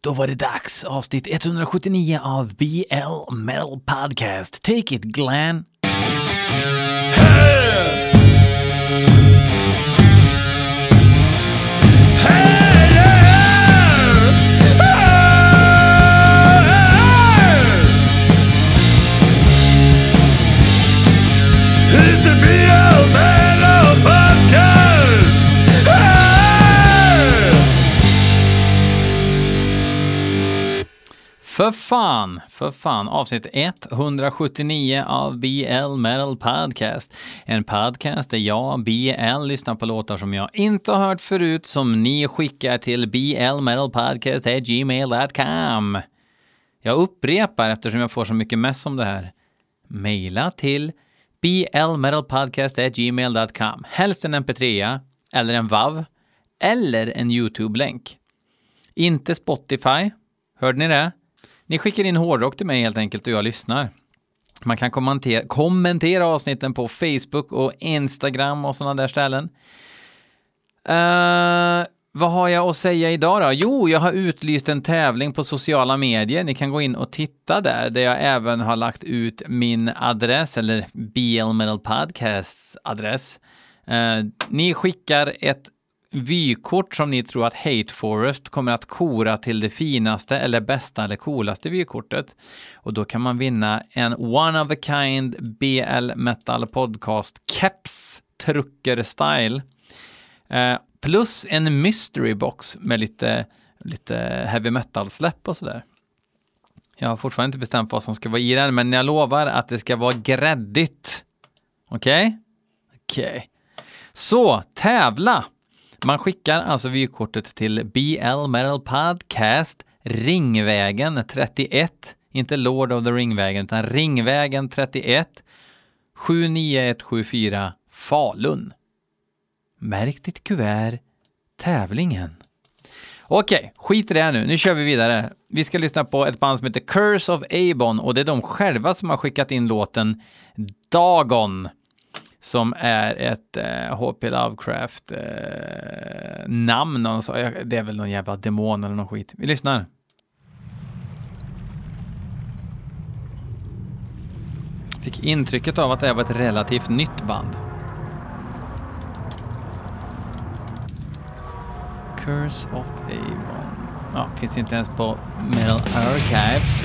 Då var det dags. Avsnitt 179 av BL Metal Podcast. Take it, Glenn. För fan, för fan. Avsnitt 179 av BL Metal Podcast. En podcast där jag, BL, lyssnar på låtar som jag inte har hört förut som ni skickar till blmetalpodcast.gmail.com. Jag upprepar eftersom jag får så mycket mess om det här. Maila till blmetalpodcast.gmail.com. Helst en mp3 eller en WAV eller en YouTube-länk. Inte Spotify. Hörde ni det? Ni skickar in hårdrock till mig helt enkelt och jag lyssnar. Man kan kommentera, kommentera avsnitten på Facebook och Instagram och sådana där ställen. Uh, vad har jag att säga idag då? Jo, jag har utlyst en tävling på sociala medier. Ni kan gå in och titta där, där jag även har lagt ut min adress, eller BL Metal Podcasts adress. Uh, ni skickar ett vykort som ni tror att Hate Forest kommer att kora till det finaste eller bästa eller coolaste vykortet. Och då kan man vinna en one of a kind BL Metal Podcast Keps Trucker Style. Eh, plus en mystery box med lite, lite heavy metal-släpp och sådär. Jag har fortfarande inte bestämt vad som ska vara i den, men jag lovar att det ska vara gräddigt. Okej? Okej. Så, tävla! Man skickar alltså vykortet till BL Metal Podcast Ringvägen 31, inte Lord of the Ringvägen, utan Ringvägen 31 79174 Falun. Märk ditt kuvert, tävlingen. Okej, skit i det här nu. Nu kör vi vidare. Vi ska lyssna på ett band som heter Curse of Abon, och det är de själva som har skickat in låten Dagon som är ett eh, HP Lovecraft eh, namn. så. Eh, det är väl någon jävla demon eller någon skit. Vi lyssnar. Fick intrycket av att det här var ett relativt nytt band. Curse of Avon. Ja, finns inte ens på Metal Archives.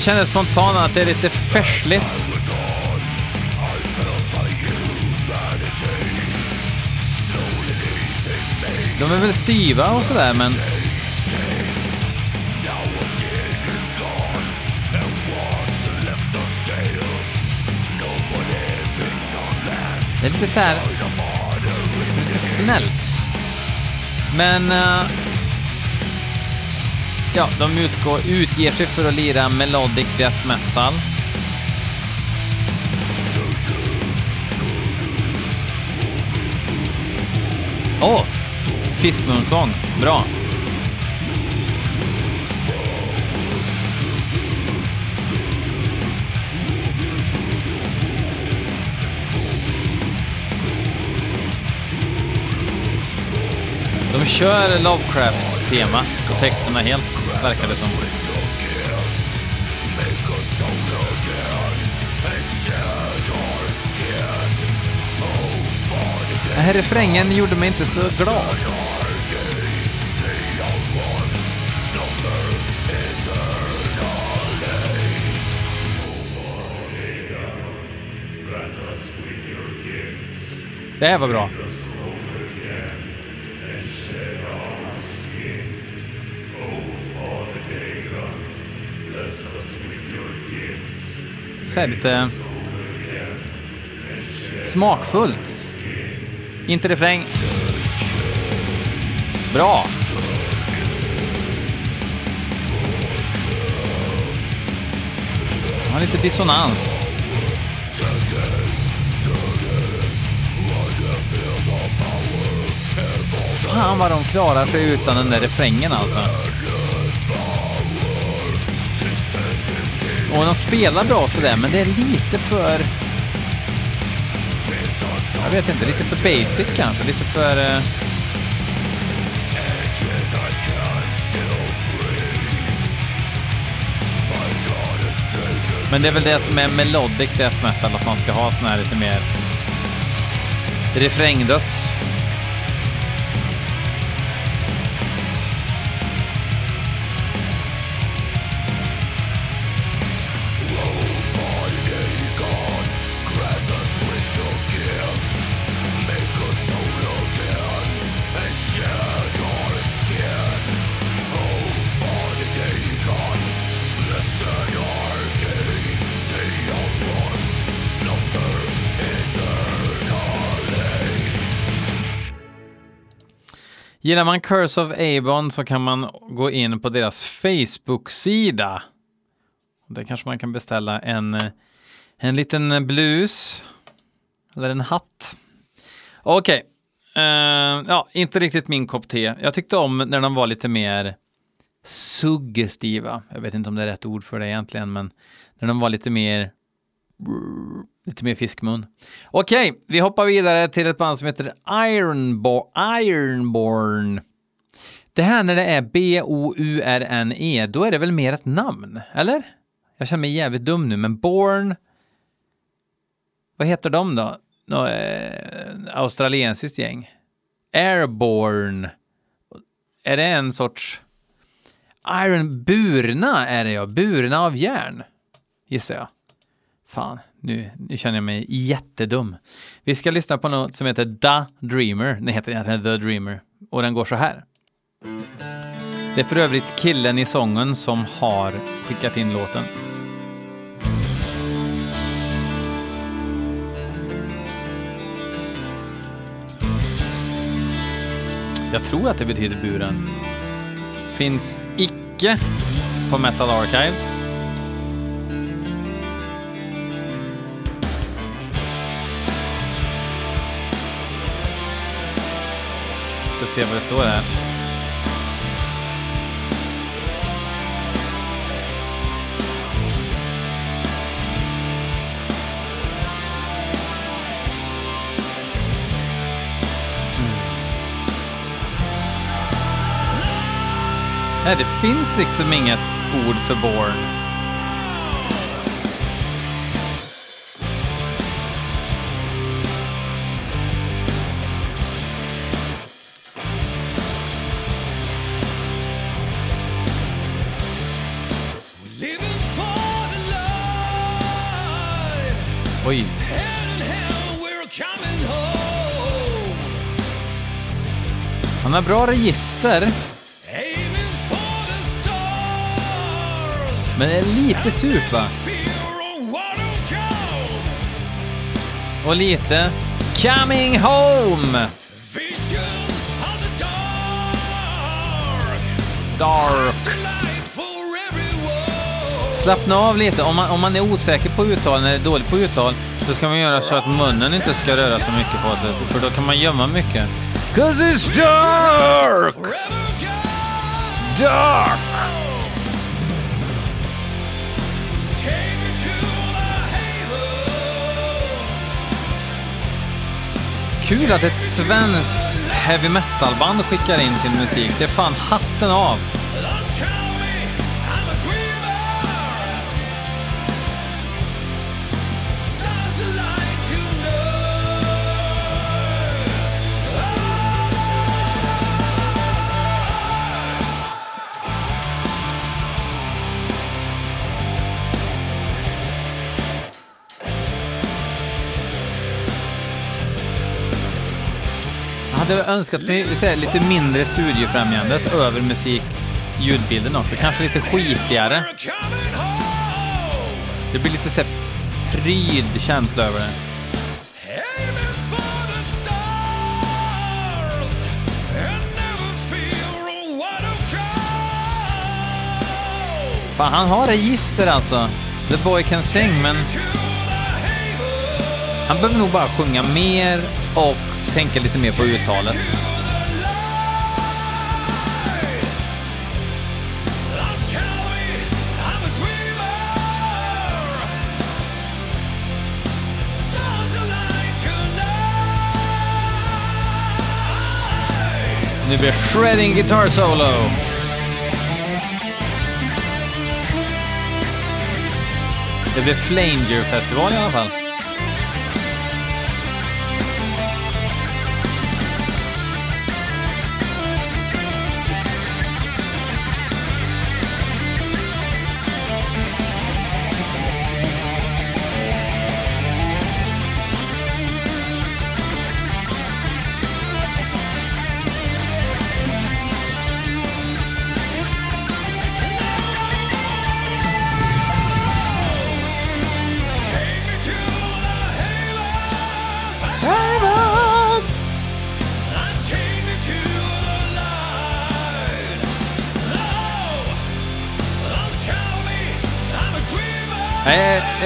Jag känner spontant att det är lite färsligt. De är väl styva och sådär, men... Det är lite så här... Lite snällt. Men... Uh... Ja, de utgår, utger sig för att lira melodic death metal. Åh! Oh, Fiskmunsång. Bra. De kör Lovecraft-tema på texterna helt, verkar det som. Den här refrängen gjorde mig inte så glad. Det här var bra. Så här lite smakfullt. Inte refräng. Bra. Han har lite dissonans. Fan vad de klarar sig utan den där refrängen alltså. Och de spelar bra sådär, men det är lite för... Jag vet inte, lite för basic kanske, lite för... eh, Men det är väl det som är melodic death metal, att man ska ha sån här lite mer refrängdöds. Gillar man Curse of Avon så kan man gå in på deras Facebook-sida. Där kanske man kan beställa en, eh, en liten blus eller en hatt. Okej, Eh, ja, inte riktigt min kopp te. Jag tyckte om när de var lite mer suggestiva. Jag vet inte om det är rätt ord för det egentligen, men när de var lite mer Lite mer fiskmun. Okej, vi hoppar vidare till ett band som heter Ironbo Ironborn. Det här när det är B-O-U-R-N-E, då är det väl mer ett namn, eller? Jag känner mig jävligt dum nu, men Born... Vad heter de då? Nå, eh, australiensiskt gäng. Airborne. Är det en sorts... Iron... Burna är det ja. Burna av järn, gissar jag. Fan, nu, nu känner jag mig jättedum. Vi ska lyssna på något som heter The Dreamer. Den heter egentligen The Dreamer. Och den går så här. Det är för övrigt killen i sången som har skickat in låten. Jag tror att det betyder buren. Finns icke på Metal Archives. Ska se vad det står här. Mm. Nej, det finns liksom inget ord för born. Han har bra register, men är lite surt va? Och lite Coming Home! Dark. Slappna av lite. Om man, om man är osäker på uttal eller dålig på uttal, då ska man göra så att munnen inte ska röra så mycket på sig, för då kan man gömma mycket. Cause it's dark! Dark! Kul att ett svenskt heavy metal-band skickar in sin musik. Det är fan hatten av. hade önskat mig vi lite mindre studiefrämjandet över musik, ljudbilden också. Kanske lite skitigare. Det blir lite såhär pryd känsla över det. Fan, han har register alltså. The boy can sing, men han behöver nog bara sjunga mer och tänka lite mer på uttalet. Nu blir shredding guitar solo. Det blir Flanger-festival i alla fall.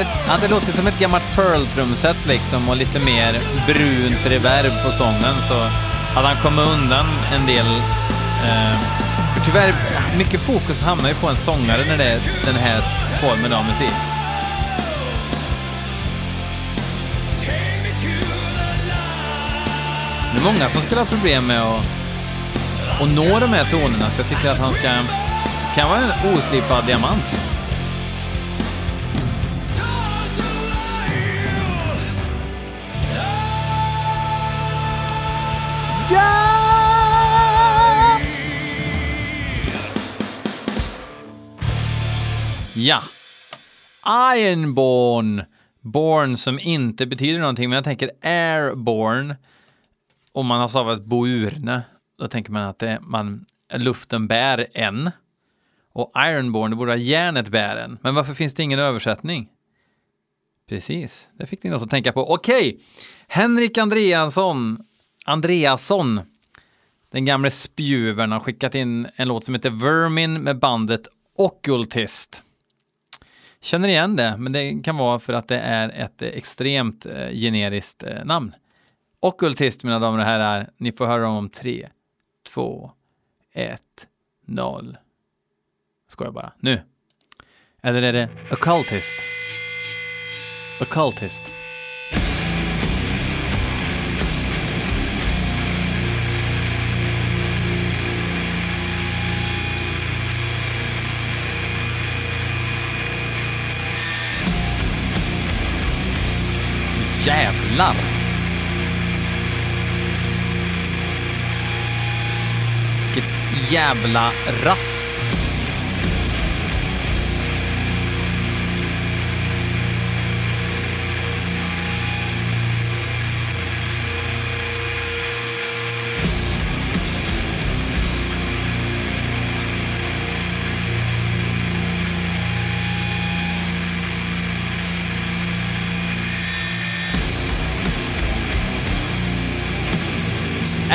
Ett, ja, det låter som ett gammalt Pearl-trumset liksom och lite mer brunt reverb på sången så hade han kommit undan en del. Eh, för tyvärr, mycket fokus hamnar ju på en sångare när det är den här formen av musik. Det är många som skulle ha problem med att, att nå de här tonerna så jag tycker att han ska kan vara en oslipad diamant. Ja. Ironborn. Born som inte betyder någonting, men jag tänker airborn. Om man har stavat bourne, då tänker man att det, man, luften bär en. Och ironborn, det borde vara järnet bär en. Men varför finns det ingen översättning? Precis, det fick ni något att tänka på. Okej, Henrik Andreasson, Andreasson, den gamle spjuvern, har skickat in en låt som heter Vermin med bandet Occultist. Känner igen det, men det kan vara för att det är ett extremt eh, generiskt eh, namn. Ockultist, mina damer och herrar, ni får höra om tre, två, ett, noll. Skojar bara. Nu. Eller är det Occultist? Occultist. Jävlar! Vilket jävla rasp.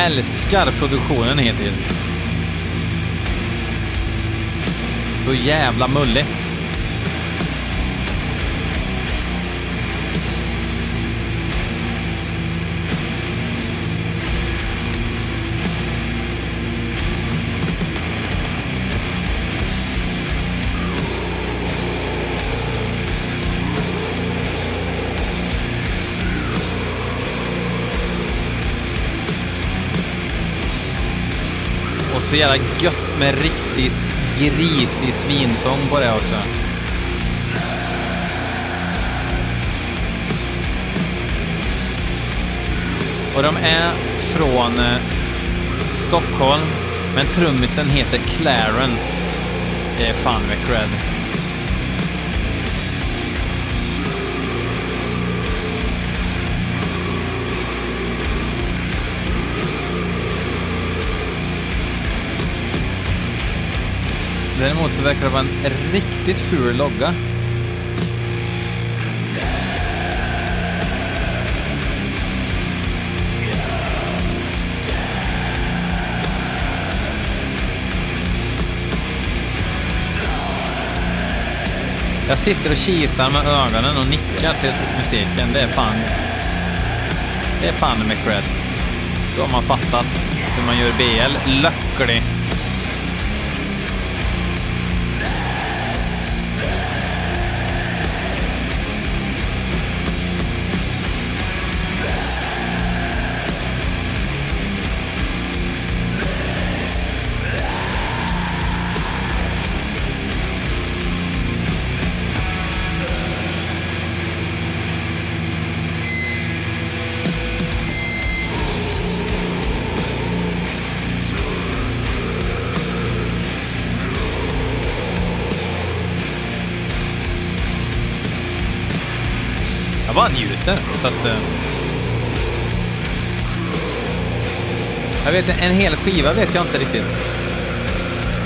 Älskar produktionen hittills. Så jävla mulligt. Så jävla gött med riktigt grisig svinsång på det också. Och de är från eh, Stockholm, men trummisen heter Clarence. Det är fan med cred. Däremot så verkar det vara en riktigt ful logga. Jag sitter och kisar med ögonen och nickar till musiken. Det är fan... Det är fan med cred. Då har man fattat hur man gör BL. Löcklig. Så att, eh, jag vet, en hel skiva vet jag inte riktigt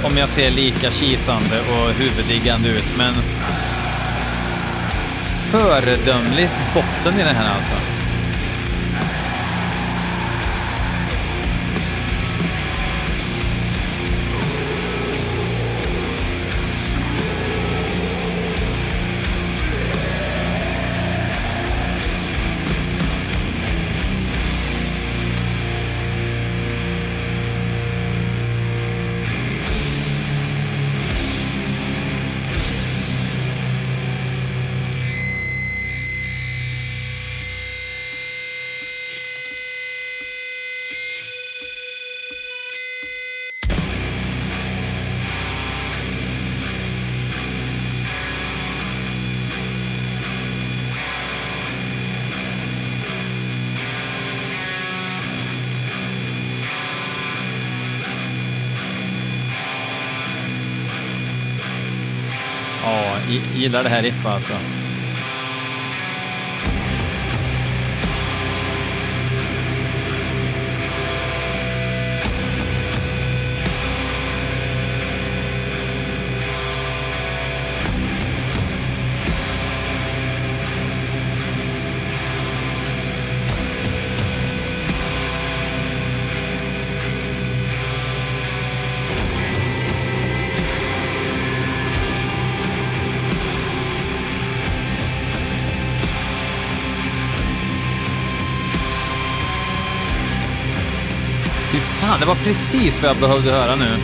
om jag ser lika kisande och huvuddiggande ut, men föredömligt botten i den här alltså. Gillar det här riffet alltså. Det var precis vad jag behövde höra nu.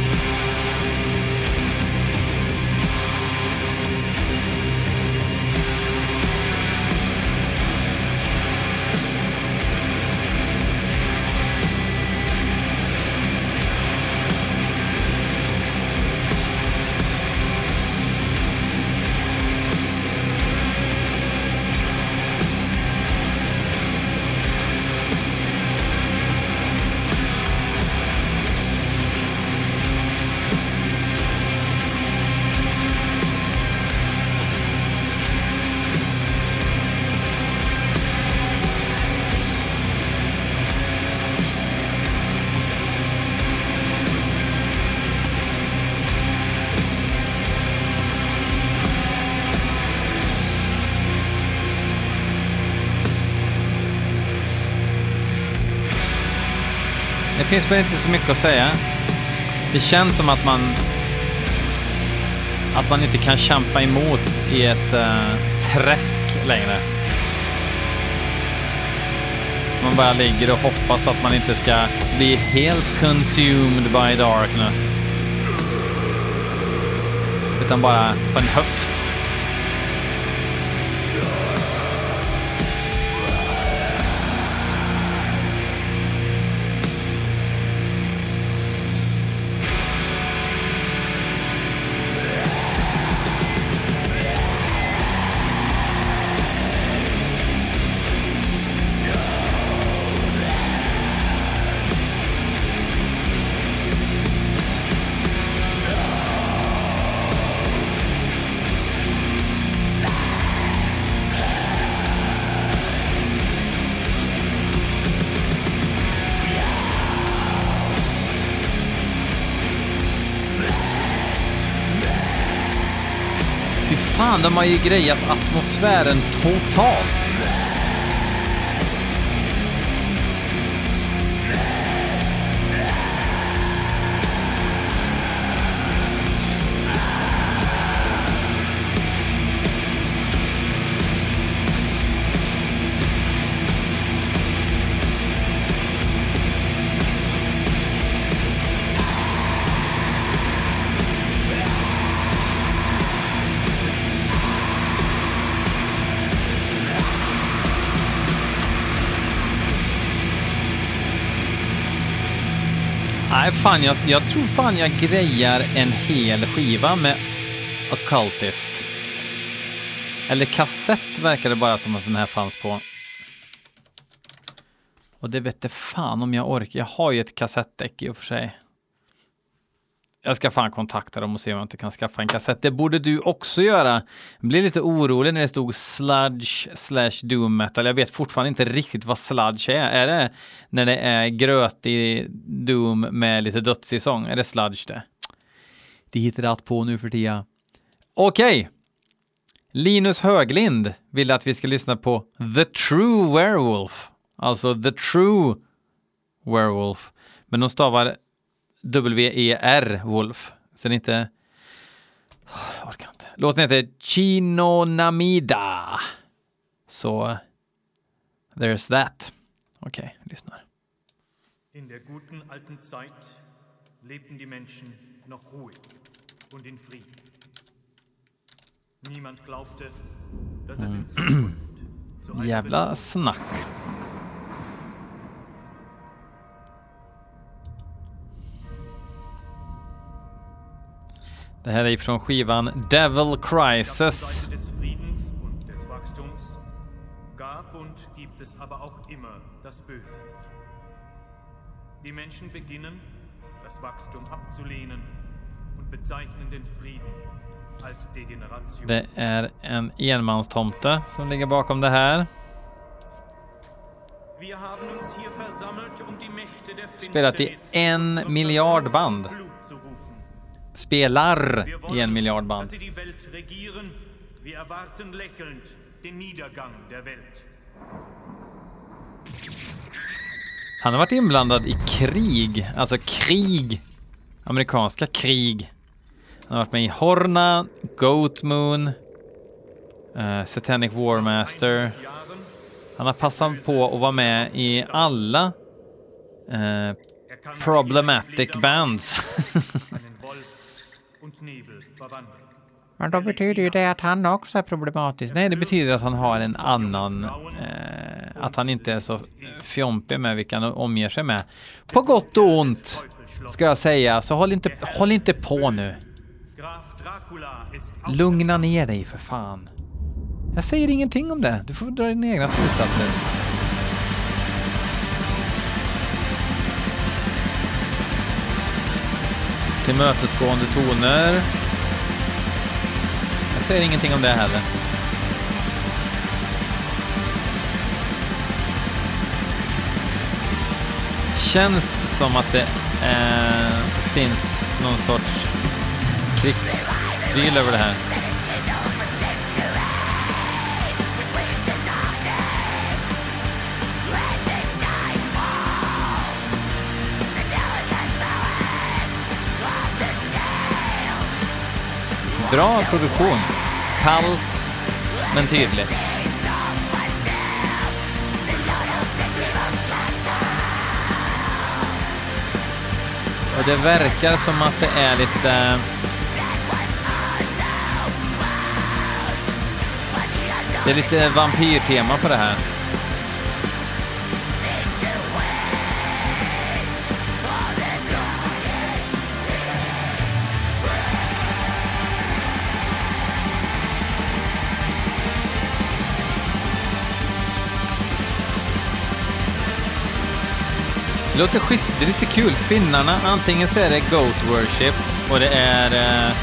Finns väl inte så mycket att säga. Det känns som att man att man inte kan kämpa emot i ett uh, träsk längre. Man bara ligger och hoppas att man inte ska bli helt consumed by darkness. Utan bara på en höft. Fan, de har ju grejat atmosfären totalt. Nej, fan, jag, jag tror fan jag grejar en hel skiva med Occultist. Eller kassett verkar det bara som att den här fanns på. Och det vet fan om jag orkar. Jag har ju ett kassettdäck i och för sig. Jag ska fan kontakta dem och se om jag inte kan skaffa en kassett. Det borde du också göra. Jag blev lite orolig när det stod sludge slash doom metal. Jag vet fortfarande inte riktigt vad sludge är. Är det när det är grötig doom med lite dödsig sång? Är det sludge det? Det hittar allt på nu för tiden. Okej. Okay. Linus Höglind vill att vi ska lyssna på The True Werewolf. Alltså The True Werewolf. Men de stavar W-E-R Wolf. Så det är inte... Jag orkar inte. Låten heter Chinonamida. Så there's that. Okej, okay, lyssnar. In der guten alten Zeit lebten die Menschen noch ruhig und in Frieden. Niemand glaubte, dass es in Zukunft zu Jävla snack. Det här är från skivan Devil Crisis. Die Menschen beginnen, das Wachstum abzulehnen und bezeichnen den Frieden als Degeneration. Det är en enmanstomte som ligger bakom det här. Um Spelat i en miljard band. Spelar i en miljard band. Han har varit inblandad i krig, alltså krig, amerikanska krig. Han har varit med i Horna, Goat Moon, eh, Satanic Warmaster. Han har passat på att vara med i alla kann problematic bands. und Nebel verwandeln. Men då betyder ju det att han också är problematisk. Nej, det betyder att han har en annan, eh, att han inte är så fjompig med vilka han omger sig med. På gott och ont, ska jag säga, så håll inte, håll inte på nu. Lugna ner dig för fan. Jag säger ingenting om det. Du får dra dina egna slutsatser. Tillmötesgående toner. Jag säger ingenting om det heller. Känns som att det eh, finns någon sorts krigsdel över det här. Bra produktion. Kallt, men tydligt. Och det verkar som att det är lite... Det är lite vampyrtema på det här. Det låter schysst, det är lite kul. Finnarna, antingen så är det Goat Worship och det är eh,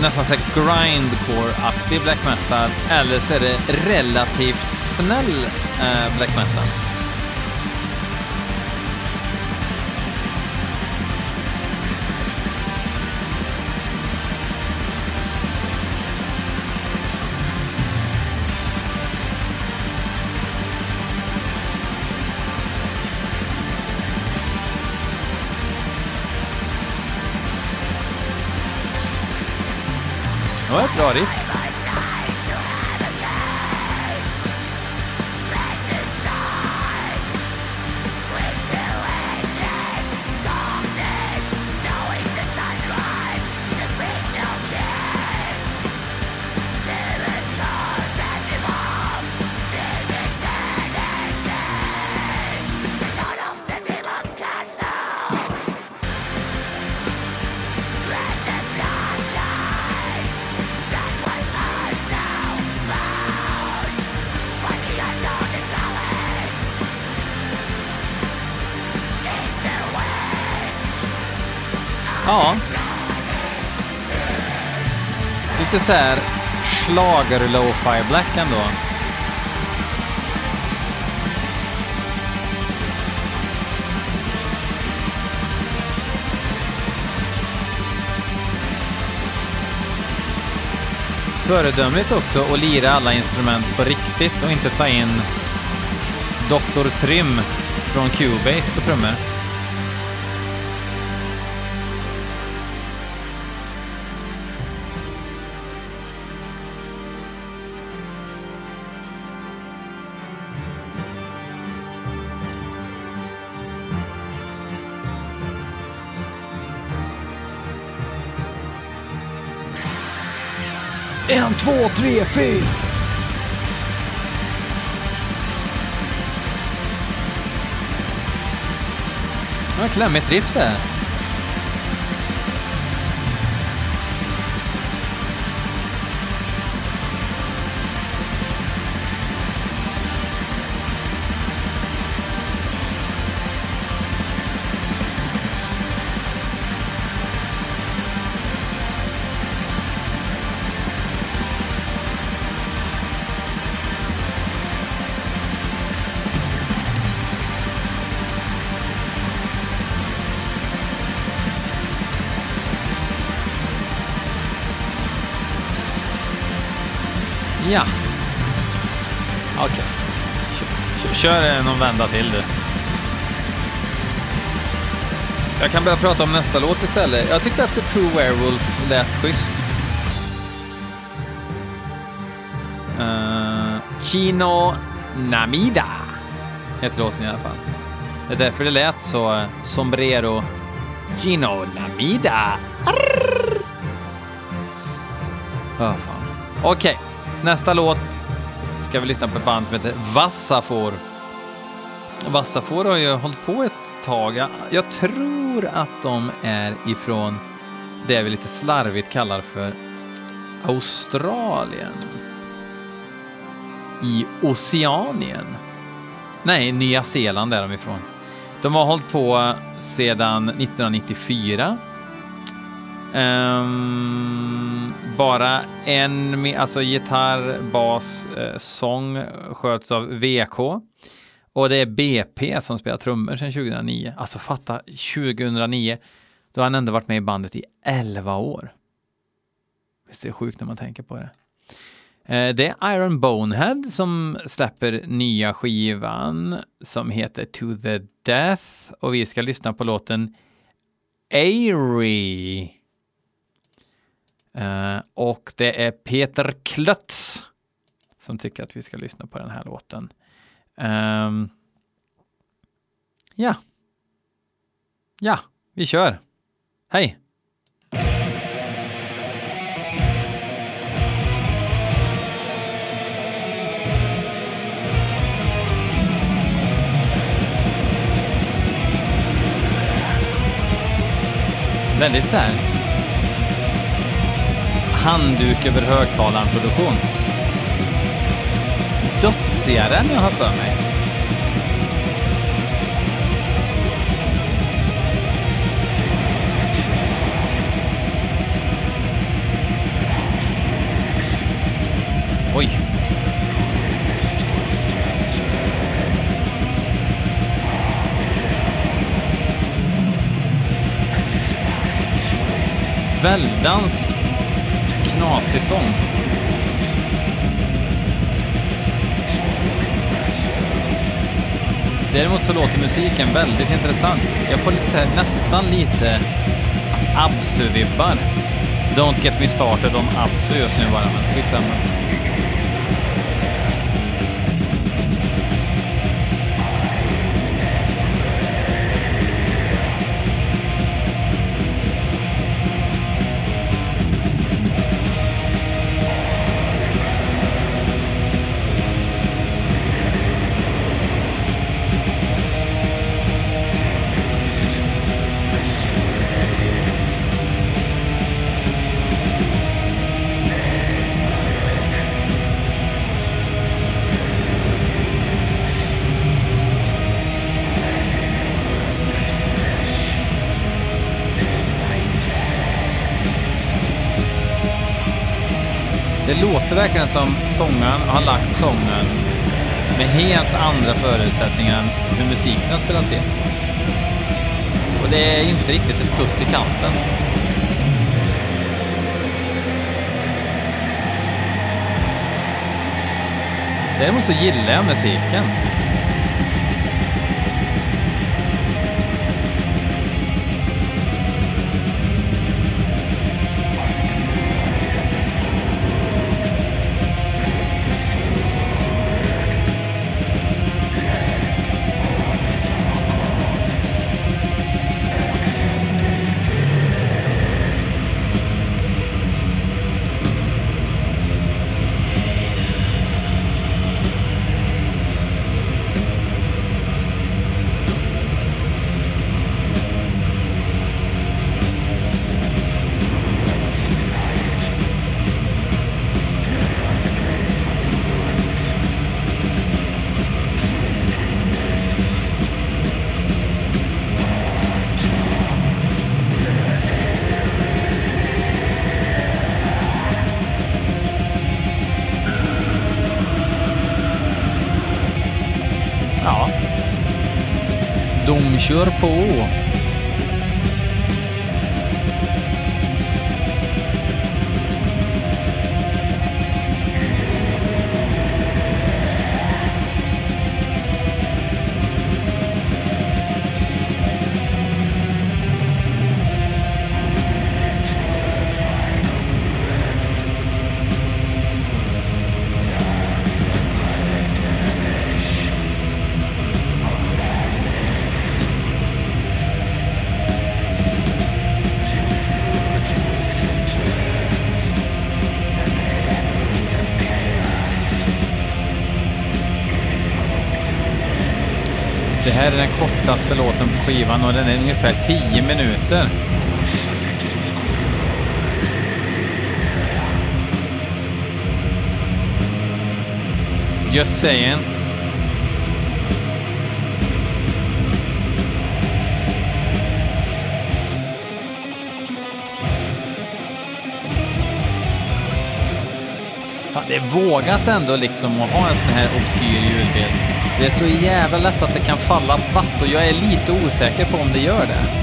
nästan såhär grindcore-aktig black metal eller så är det relativt snäll eh, black metal. Det var ett bra riff. Så här schlager lo-fi black ändå. Föredömligt också att lira alla instrument på riktigt och inte ta in Dr. Trim från Cubase på trummor. Två, tre, fyra. var klämmigt riff det. Ja. Okej. Kör, kör någon vända till du. Jag kan börja prata om nästa låt istället. Jag tyckte att The Pro Werewolf lät schysst. Eh, uh, Chino Namida heter låten i alla fall. Det är därför det lät så eh, sombrero. Chino Namida. Oh, fan. Okej, nästa låt ska vi lyssna på ett band som heter Vassafor. Vassafor har ju hållit på ett tag. Jag, jag tror att de är ifrån det vi lite slarvigt kallar för Australien. I Oceanien. Nej, Nya Zeeland är de ifrån. De har hållit på sedan 1994. Um ehm, bara en, alltså gitarr, bas, eh, sång sköts av VK. Och det är BP som spelar trummor sedan 2009. Alltså fatta, 2009. Då har han ändå varit med i bandet i 11 år. Visst är det sjukt när man tänker på det. Eh, det är Iron Bonehead som släpper nya skivan som heter To the Death och vi ska lyssna på låten Airy. Eh, och det är Peter Klötz som tycker att vi ska lyssna på den här låten. Ehm, ja. Ja, vi kör. Hej! Väldigt så här handduk över högtalarproduktion. Dödsigare än jag har för mig. Oj. Väldans knasig. Däremot så låter musiken väldigt intressant. Jag får lite så här, nästan lite Absu-vibbar. Don't get me started om Absu just nu bara, men skitsamma. Känns som sångaren har lagt sången med helt andra förutsättningar än hur musiken har spelats in. Och det är inte riktigt ett plus i kanten. Däremot så gillar jag musiken. De kör på. Kortaste låten på skivan och den är ungefär 10 minuter. Just saying. Det är vågat ändå liksom att ha en sån här obskyr ljudbild. Det är så jävla lätt att det kan falla platt och jag är lite osäker på om det gör det.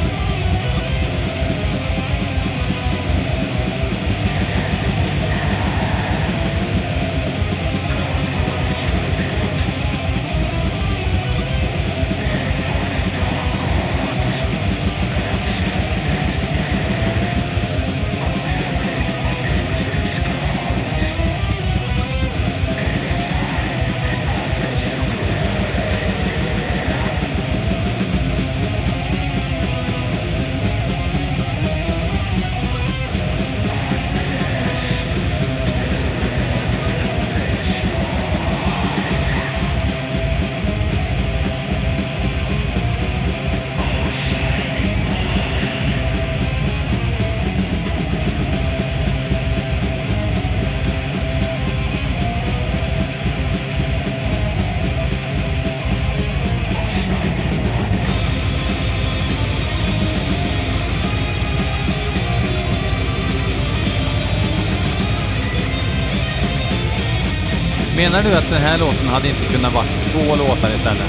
Menar du att den här låten hade inte kunnat vara två låtar istället?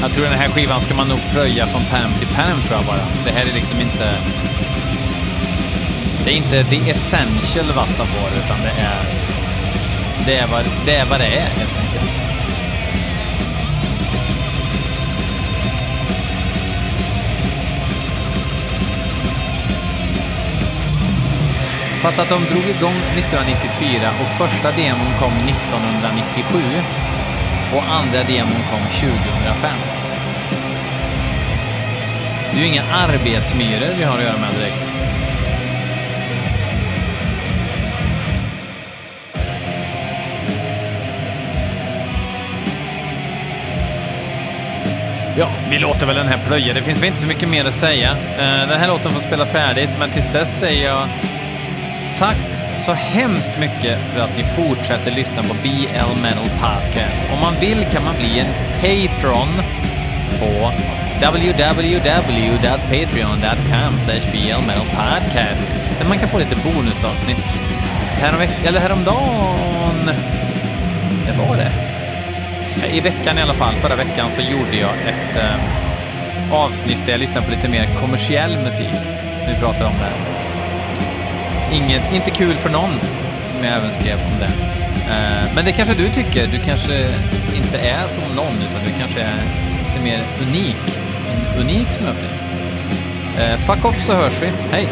Jag tror den här skivan ska man nog plöja från pärm till pärm tror jag bara. Det här är liksom inte... Det är inte the essential vassa får utan det är... Det är vad det är, vad det är helt enkelt. Fatta att de drog igång 1994 och första demon kom 1997 och andra demon kom 2005. Det är ju inga arbetsmyror vi har att göra med direkt. Ja, vi låter väl den här plöja. Det finns väl inte så mycket mer att säga. Eh, den här låten får spela färdigt, men tills dess säger jag tack så hemskt mycket för att ni fortsätter lyssna på BL Metal Podcast. Om man vill kan man bli en patron på www.patreon.com blmetalpodcast där man kan få lite bonusavsnitt. Härom, eller häromdagen... Det var det. Eh, I veckan i alla fall, förra veckan, så gjorde jag ett eh, avsnitt där jag lyssnade på lite mer kommersiell musik, som vi pratade om där. Inget, inte kul för någon, som jag även skrev om det. Eh, men det kanske du tycker. Du kanske inte är som någon, utan du kanske är lite mer unik. En unik snöfling. Eh, fuck off så hörs vi. Hej!